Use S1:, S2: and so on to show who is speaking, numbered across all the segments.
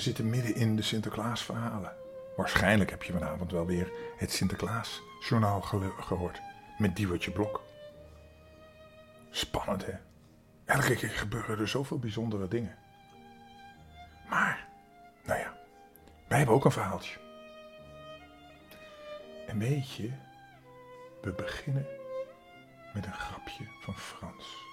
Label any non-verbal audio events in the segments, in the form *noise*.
S1: zitten midden in de Sinterklaasverhalen. Waarschijnlijk heb je vanavond wel weer het Sinterklaasjournaal gehoord. Met Diewertje Blok. Spannend, hè? Elke keer gebeuren er zoveel bijzondere dingen. Maar, nou ja, wij hebben ook een verhaaltje. En weet je, we beginnen met een grapje van Frans.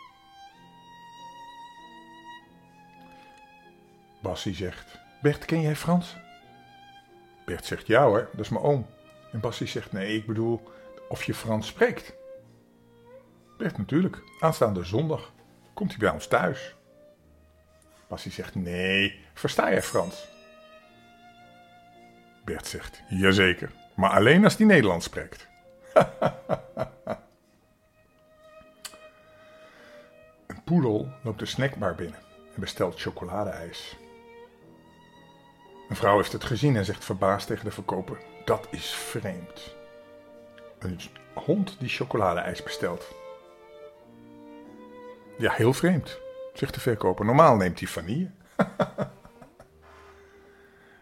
S1: Bassie zegt, Bert, ken jij Frans? Bert zegt, ja hoor, dat is mijn oom. En Bassie zegt, nee, ik bedoel of je Frans spreekt. Bert natuurlijk, aanstaande zondag komt hij bij ons thuis. Bassie zegt, nee, versta jij Frans? Bert zegt, jazeker, maar alleen als hij Nederlands spreekt. *laughs* een poedel loopt de snackbar binnen en bestelt chocoladeijs. Een vrouw heeft het gezien en zegt verbaasd tegen de verkoper: Dat is vreemd. Een hond die chocoladeijs bestelt. Ja, heel vreemd, zegt de verkoper. Normaal neemt hij vanille. *laughs*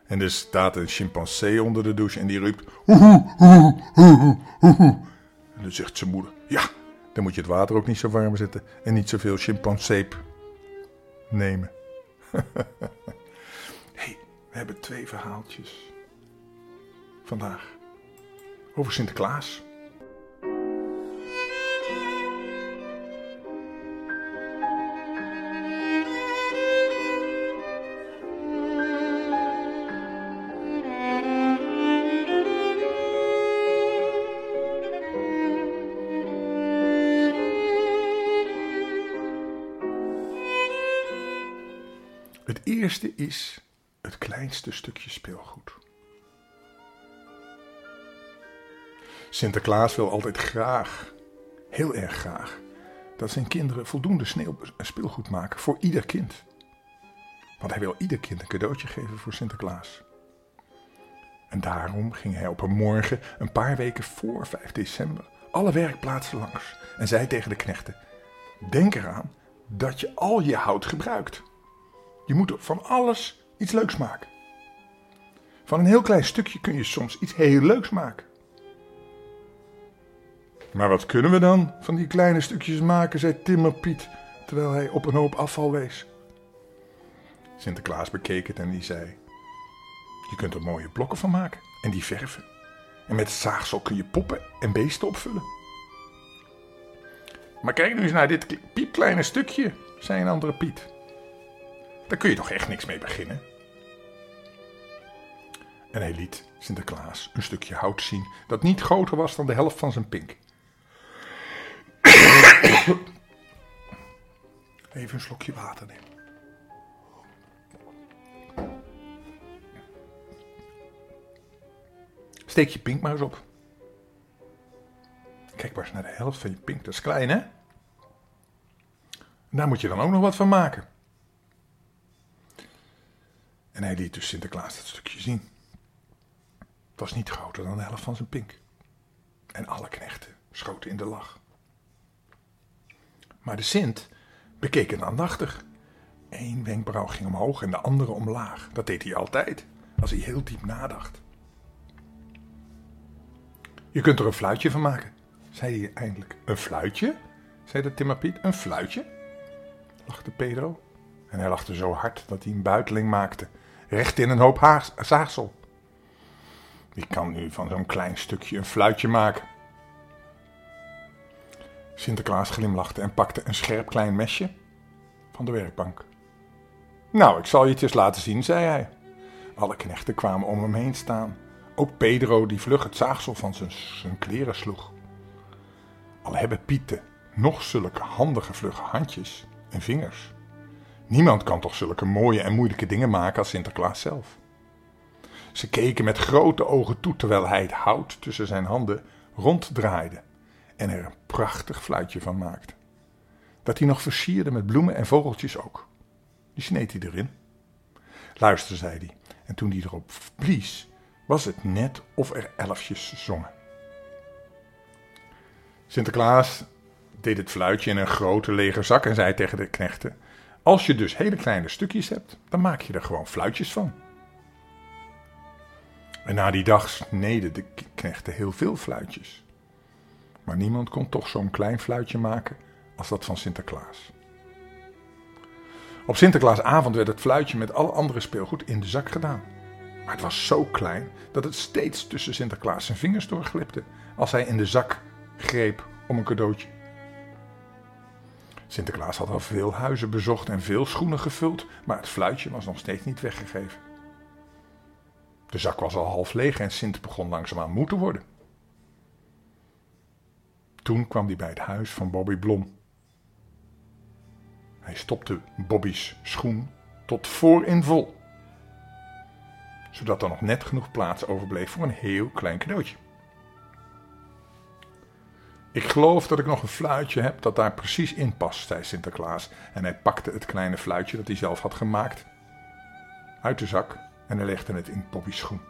S1: en er staat een chimpansee onder de douche en die roept... En dan zegt zijn moeder... Ja, dan moet je het water ook niet zo warm zetten en niet zoveel chimpanseep nemen. *laughs* we hebben twee verhaaltjes vandaag over Sinterklaas. Het eerste is kleinste stukje speelgoed. Sinterklaas wil altijd graag, heel erg graag, dat zijn kinderen voldoende sneeuw speelgoed maken voor ieder kind. Want hij wil ieder kind een cadeautje geven voor Sinterklaas. En daarom ging hij op een morgen, een paar weken voor 5 december, alle werkplaatsen langs en zei tegen de knechten: Denk eraan dat je al je hout gebruikt. Je moet van alles iets leuks maken. Van een heel klein stukje kun je soms iets heel leuks maken. Maar wat kunnen we dan van die kleine stukjes maken, zei Timmer Piet, terwijl hij op een hoop afval wees. Sinterklaas bekeek het en die zei: Je kunt er mooie blokken van maken en die verven. En met zaagsel kun je poppen en beesten opvullen. Maar kijk nu eens naar dit piepkleine stukje, zei een andere Piet. Daar kun je toch echt niks mee beginnen? En hij liet Sinterklaas een stukje hout zien dat niet groter was dan de helft van zijn pink. Even een slokje water nemen. Steek je pink maar eens op. Kijk maar eens naar de helft van je pink. Dat is klein, hè? Daar moet je dan ook nog wat van maken. En hij liet dus Sinterklaas dat stukje zien. Het was niet groter dan de helft van zijn pink. En alle knechten schoten in de lach. Maar de Sint bekeek het aandachtig. Eén wenkbrauw ging omhoog en de andere omlaag. Dat deed hij altijd, als hij heel diep nadacht. Je kunt er een fluitje van maken, zei hij eindelijk. Een fluitje? zei de timmerpiet. Een fluitje? lachte Pedro. En hij lachte zo hard dat hij een buiteling maakte recht in een hoop zaagsel. Wie kan nu van zo'n klein stukje een fluitje maken? Sinterklaas glimlachte en pakte een scherp klein mesje van de werkbank. Nou, ik zal je het eens laten zien, zei hij. Alle knechten kwamen om hem heen staan. Ook Pedro, die vlug het zaagsel van zijn, zijn kleren sloeg. Al hebben Pieten nog zulke handige vlugge handjes en vingers. Niemand kan toch zulke mooie en moeilijke dingen maken als Sinterklaas zelf. Ze keken met grote ogen toe terwijl hij het hout tussen zijn handen ronddraaide en er een prachtig fluitje van maakte. Dat hij nog versierde met bloemen en vogeltjes ook. Die sneed hij erin. Luister, zei hij, en toen hij erop blies, was het net of er elfjes zongen. Sinterklaas deed het fluitje in een grote lege zak en zei tegen de knechten: Als je dus hele kleine stukjes hebt, dan maak je er gewoon fluitjes van. En na die dag sneden de knechten heel veel fluitjes. Maar niemand kon toch zo'n klein fluitje maken als dat van Sinterklaas. Op Sinterklaasavond werd het fluitje met alle andere speelgoed in de zak gedaan. Maar het was zo klein dat het steeds tussen Sinterklaas zijn vingers doorglipte als hij in de zak greep om een cadeautje. Sinterklaas had al veel huizen bezocht en veel schoenen gevuld, maar het fluitje was nog steeds niet weggegeven. De zak was al half leeg en Sint begon langzaamaan moe te worden. Toen kwam hij bij het huis van Bobby Blom. Hij stopte Bobby's schoen tot voor in vol, zodat er nog net genoeg plaats overbleef voor een heel klein cadeautje. Ik geloof dat ik nog een fluitje heb dat daar precies in past, zei Sinterklaas. En hij pakte het kleine fluitje dat hij zelf had gemaakt uit de zak en hij legde het in Bobby's schoen.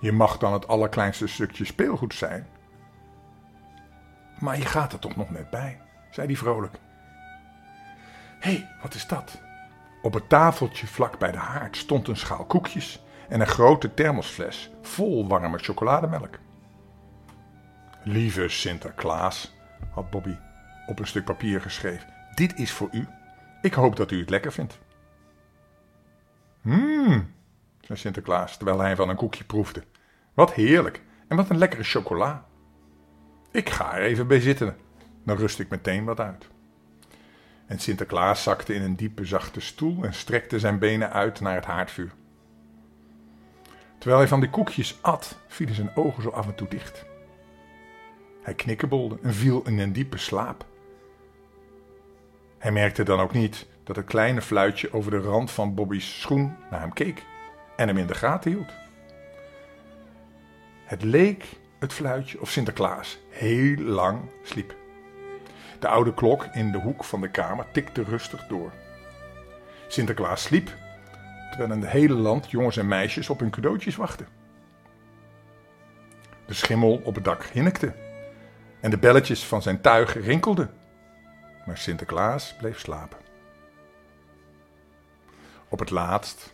S1: Je mag dan het allerkleinste stukje speelgoed zijn. Maar je gaat er toch nog net bij, zei hij vrolijk. Hé, hey, wat is dat? Op het tafeltje vlak bij de haard stond een schaal koekjes en een grote thermosfles vol warme chocolademelk. Lieve Sinterklaas, had Bobby op een stuk papier geschreven, dit is voor u. Ik hoop dat u het lekker vindt. Mmm, zei Sinterklaas terwijl hij van een koekje proefde. Wat heerlijk en wat een lekkere chocola. Ik ga er even bij zitten, dan rust ik meteen wat uit. En Sinterklaas zakte in een diepe zachte stoel en strekte zijn benen uit naar het haardvuur. Terwijl hij van die koekjes at, vielen zijn ogen zo af en toe dicht. Hij knikkebolde en viel in een diepe slaap. Hij merkte dan ook niet dat het kleine fluitje over de rand van Bobby's schoen naar hem keek en hem in de gaten hield. Het leek het fluitje of Sinterklaas heel lang sliep. De oude klok in de hoek van de kamer tikte rustig door. Sinterklaas sliep, terwijl in het hele land jongens en meisjes op hun cadeautjes wachten. De schimmel op het dak hinnikte en de belletjes van zijn tuig rinkelden. Maar Sinterklaas bleef slapen. Op het laatst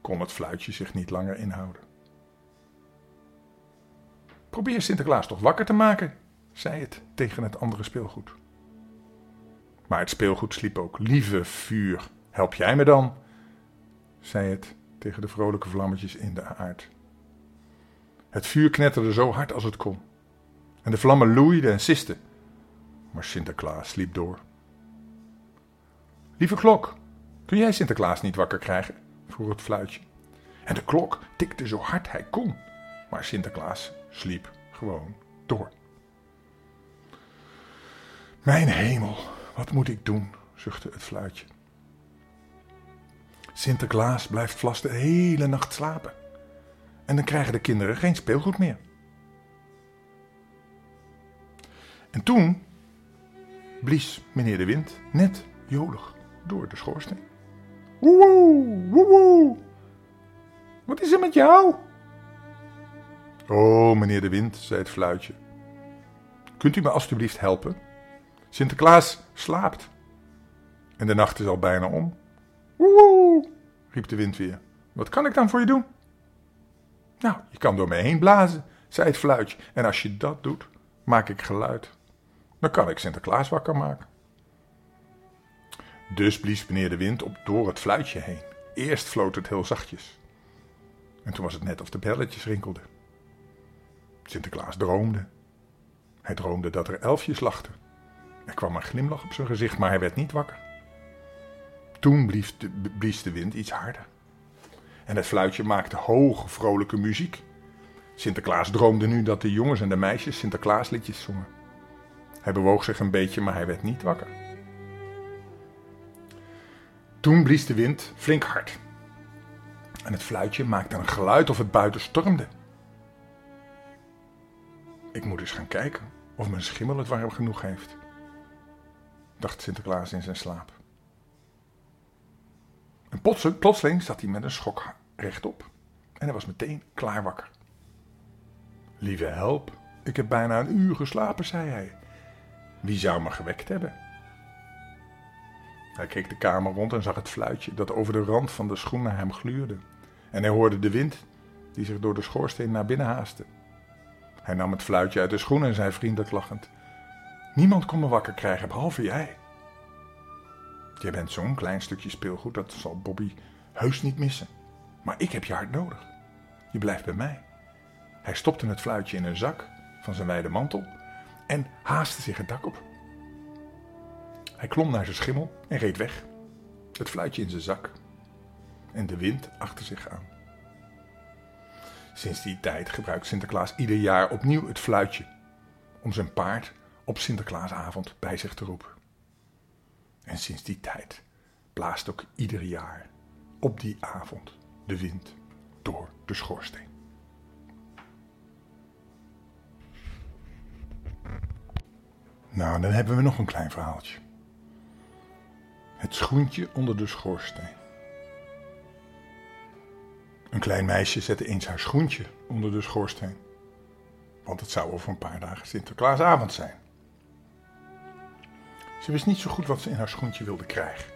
S1: kon het fluitje zich niet langer inhouden. Probeer Sinterklaas toch wakker te maken, zei het tegen het andere speelgoed. Maar het speelgoed sliep ook. Lieve vuur, help jij me dan? zei het tegen de vrolijke vlammetjes in de aard. Het vuur knetterde zo hard als het kon. En de vlammen loeiden en sisten. Maar Sinterklaas sliep door. Lieve klok, kun jij Sinterklaas niet wakker krijgen? vroeg het fluitje. En de klok tikte zo hard hij kon. Maar Sinterklaas sliep gewoon door. Mijn hemel, wat moet ik doen? zuchtte het fluitje. Sinterklaas blijft vast de hele nacht slapen. En dan krijgen de kinderen geen speelgoed meer. En toen blies meneer de wind net jolig door de schoorsteen. Woewoe, woewoe. Wat is er met jou? Oh, meneer de wind, zei het fluitje. Kunt u me alstublieft helpen? Sinterklaas slaapt. En de nacht is al bijna om. Woehoe, riep de wind weer. Wat kan ik dan voor je doen? Nou, je kan door mij heen blazen, zei het fluitje. En als je dat doet, maak ik geluid. Dan kan ik Sinterklaas wakker maken. Dus blies meneer de wind op door het fluitje heen. Eerst floot het heel zachtjes. En toen was het net of de belletjes rinkelden. Sinterklaas droomde. Hij droomde dat er elfjes lachten. Er kwam een glimlach op zijn gezicht, maar hij werd niet wakker. Toen blies de, blies de wind iets harder. En het fluitje maakte hoge, vrolijke muziek. Sinterklaas droomde nu dat de jongens en de meisjes Sinterklaasliedjes zongen. Hij bewoog zich een beetje, maar hij werd niet wakker. Toen blies de wind flink hard. En het fluitje maakte een geluid of het buiten stormde. Ik moet eens gaan kijken of mijn schimmel het warm genoeg heeft, dacht Sinterklaas in zijn slaap. En plotseling zat hij met een schok rechtop en hij was meteen klaar wakker. Lieve help, ik heb bijna een uur geslapen, zei hij. Wie zou me gewekt hebben? Hij keek de kamer rond en zag het fluitje dat over de rand van de schoen naar hem gluurde. En hij hoorde de wind die zich door de schoorsteen naar binnen haastte. Hij nam het fluitje uit de schoen en zei vriendelijk lachend: Niemand kon me wakker krijgen, behalve jij. Jij bent zo'n klein stukje speelgoed, dat zal Bobby heus niet missen. Maar ik heb je hard nodig. Je blijft bij mij. Hij stopte het fluitje in een zak van zijn wijde mantel en haastte zich het dak op. Hij klom naar zijn schimmel en reed weg. Het fluitje in zijn zak en de wind achter zich aan. Sinds die tijd gebruikt Sinterklaas ieder jaar opnieuw het fluitje om zijn paard op Sinterklaasavond bij zich te roepen. En sinds die tijd blaast ook ieder jaar op die avond de wind door de schoorsteen. Nou, dan hebben we nog een klein verhaaltje. Het schoentje onder de schoorsteen. Een klein meisje zette eens haar schoentje onder de schoorsteen. Want het zou over een paar dagen Sinterklaasavond zijn. Ze wist niet zo goed wat ze in haar schoentje wilde krijgen.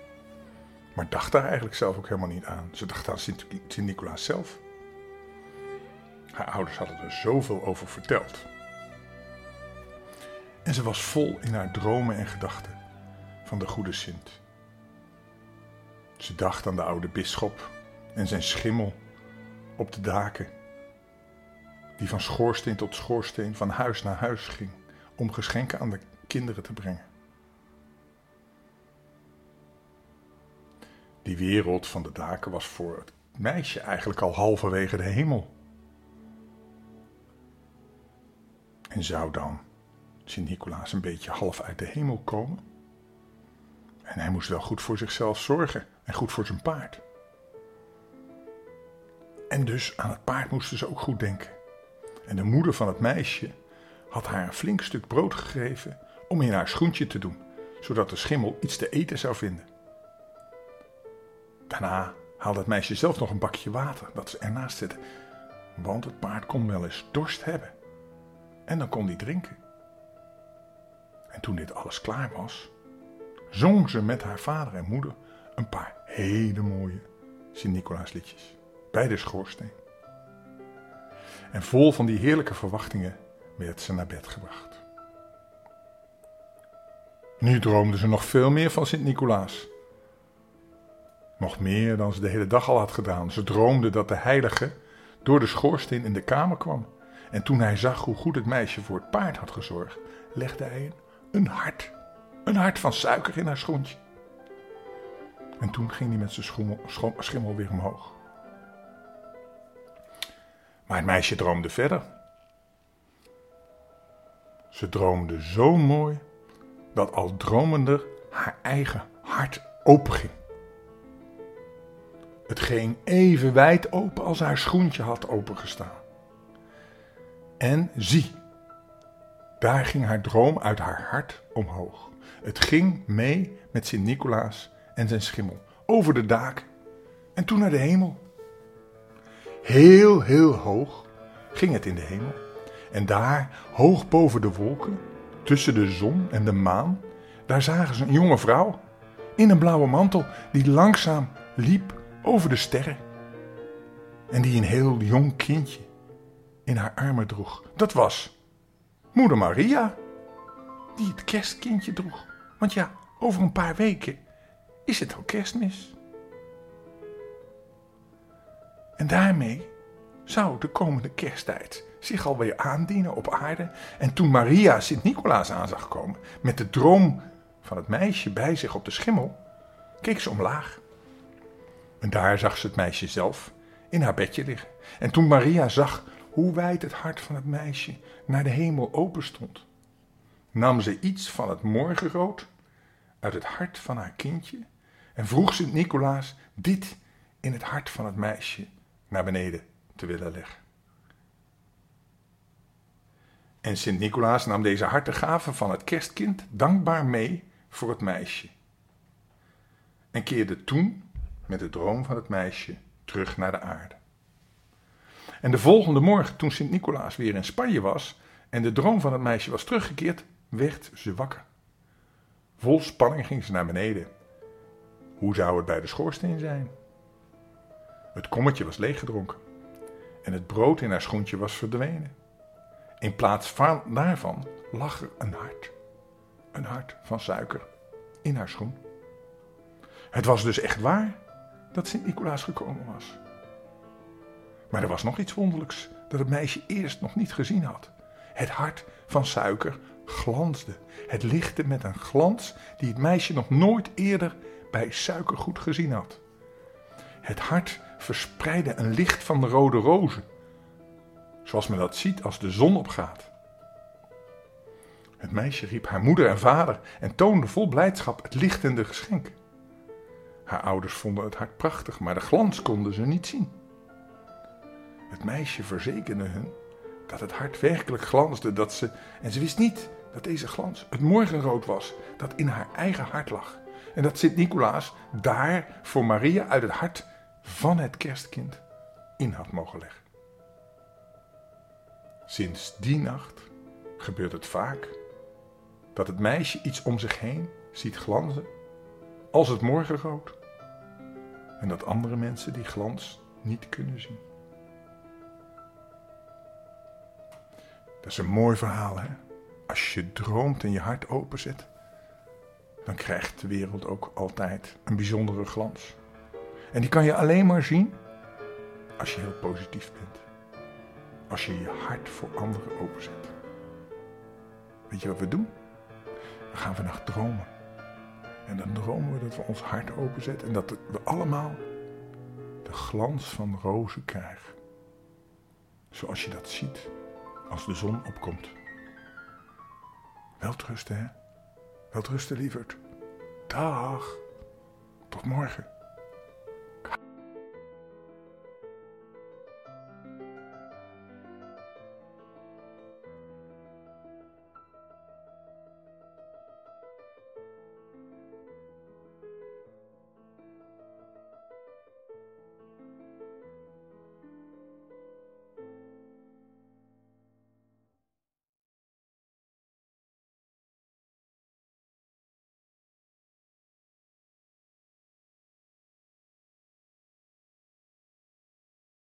S1: Maar dacht daar eigenlijk zelf ook helemaal niet aan. Ze dacht aan Sint-Nicolaas zelf. Haar ouders hadden er zoveel over verteld. En ze was vol in haar dromen en gedachten van de goede Sint. Ze dacht aan de oude bisschop en zijn schimmel op de daken, die van schoorsteen tot schoorsteen, van huis naar huis ging om geschenken aan de kinderen te brengen. Die wereld van de daken was voor het meisje eigenlijk al halverwege de hemel. En zou dan Sint-Nicolaas een beetje half uit de hemel komen? En hij moest wel goed voor zichzelf zorgen en goed voor zijn paard. En dus aan het paard moesten ze ook goed denken. En de moeder van het meisje had haar een flink stuk brood gegeven om in haar schoentje te doen, zodat de schimmel iets te eten zou vinden. Daarna haalde het meisje zelf nog een bakje water dat ze ernaast zette, want het paard kon wel eens dorst hebben. En dan kon hij drinken. En toen dit alles klaar was, zong ze met haar vader en moeder een paar hele mooie Sint-Nicolaas liedjes bij de schoorsteen. En vol van die heerlijke verwachtingen werd ze naar bed gebracht. Nu droomde ze nog veel meer van Sint-Nicolaas. Nog meer dan ze de hele dag al had gedaan. Ze droomde dat de heilige door de schoorsteen in de kamer kwam. En toen hij zag hoe goed het meisje voor het paard had gezorgd, legde hij een, hart, een hart van suiker in haar schoentje. En toen ging hij met zijn schimmel weer omhoog. Maar het meisje droomde verder. Ze droomde zo mooi dat al dromender haar eigen hart openging. Het ging even wijd open als haar schoentje had opengestaan. En zie, daar ging haar droom uit haar hart omhoog. Het ging mee met Sint-Nicolaas en zijn schimmel over de daken en toen naar de hemel. Heel, heel hoog ging het in de hemel. En daar, hoog boven de wolken, tussen de zon en de maan, daar zagen ze een jonge vrouw in een blauwe mantel die langzaam liep over de sterren. En die een heel jong kindje in haar armen droeg. Dat was moeder Maria, die het kerstkindje droeg. Want ja, over een paar weken is het al kerstmis. En daarmee zou de komende kersttijd zich alweer aandienen op aarde. En toen Maria Sint-Nicolaas aan zag komen met de droom van het meisje bij zich op de schimmel, keek ze omlaag. En daar zag ze het meisje zelf in haar bedje liggen. En toen Maria zag hoe wijd het hart van het meisje naar de hemel open stond, nam ze iets van het morgenrood uit het hart van haar kindje en vroeg Sint-Nicolaas dit in het hart van het meisje naar beneden te willen leggen. En Sint-Nicolaas nam deze hartegave van het kerstkind dankbaar mee voor het meisje. En keerde toen met de droom van het meisje terug naar de aarde. En de volgende morgen, toen Sint-Nicolaas weer in Spanje was en de droom van het meisje was teruggekeerd, werd ze wakker Vol spanning ging ze naar beneden. Hoe zou het bij de schoorsteen zijn? Het kommetje was leeggedronken en het brood in haar schoentje was verdwenen. In plaats van daarvan lag er een hart. Een hart van suiker in haar schoen. Het was dus echt waar dat Sint-Nicolaas gekomen was. Maar er was nog iets wonderlijks dat het meisje eerst nog niet gezien had. Het hart van suiker glansde. Het lichtte met een glans die het meisje nog nooit eerder bij suikergoed gezien had. Het hart verspreidde een licht van de rode rozen, zoals men dat ziet als de zon opgaat. Het meisje riep haar moeder en vader en toonde vol blijdschap het lichtende geschenk. Haar ouders vonden het hart prachtig, maar de glans konden ze niet zien. Het meisje verzekerde hun dat het hart werkelijk glansde, dat ze, en ze wist niet dat deze glans het morgenrood was dat in haar eigen hart lag. En dat Sint-Nicolaas daar voor Maria uit het hart van het kerstkind in had mogen leggen. Sinds die nacht gebeurt het vaak dat het meisje iets om zich heen ziet glanzen als het morgenrood en dat andere mensen die glans niet kunnen zien. Dat is een mooi verhaal, hè? Als je droomt en je hart openzet, dan krijgt de wereld ook altijd een bijzondere glans. En die kan je alleen maar zien als je heel positief bent. Als je je hart voor anderen openzet. Weet je wat we doen? Dan gaan we vannacht dromen. En dan dromen we dat we ons hart openzetten en dat we allemaal de glans van rozen krijgen. Zoals je dat ziet als de zon opkomt. Welterusten, hè? Welterusten, lieverd. Dag. Tot morgen.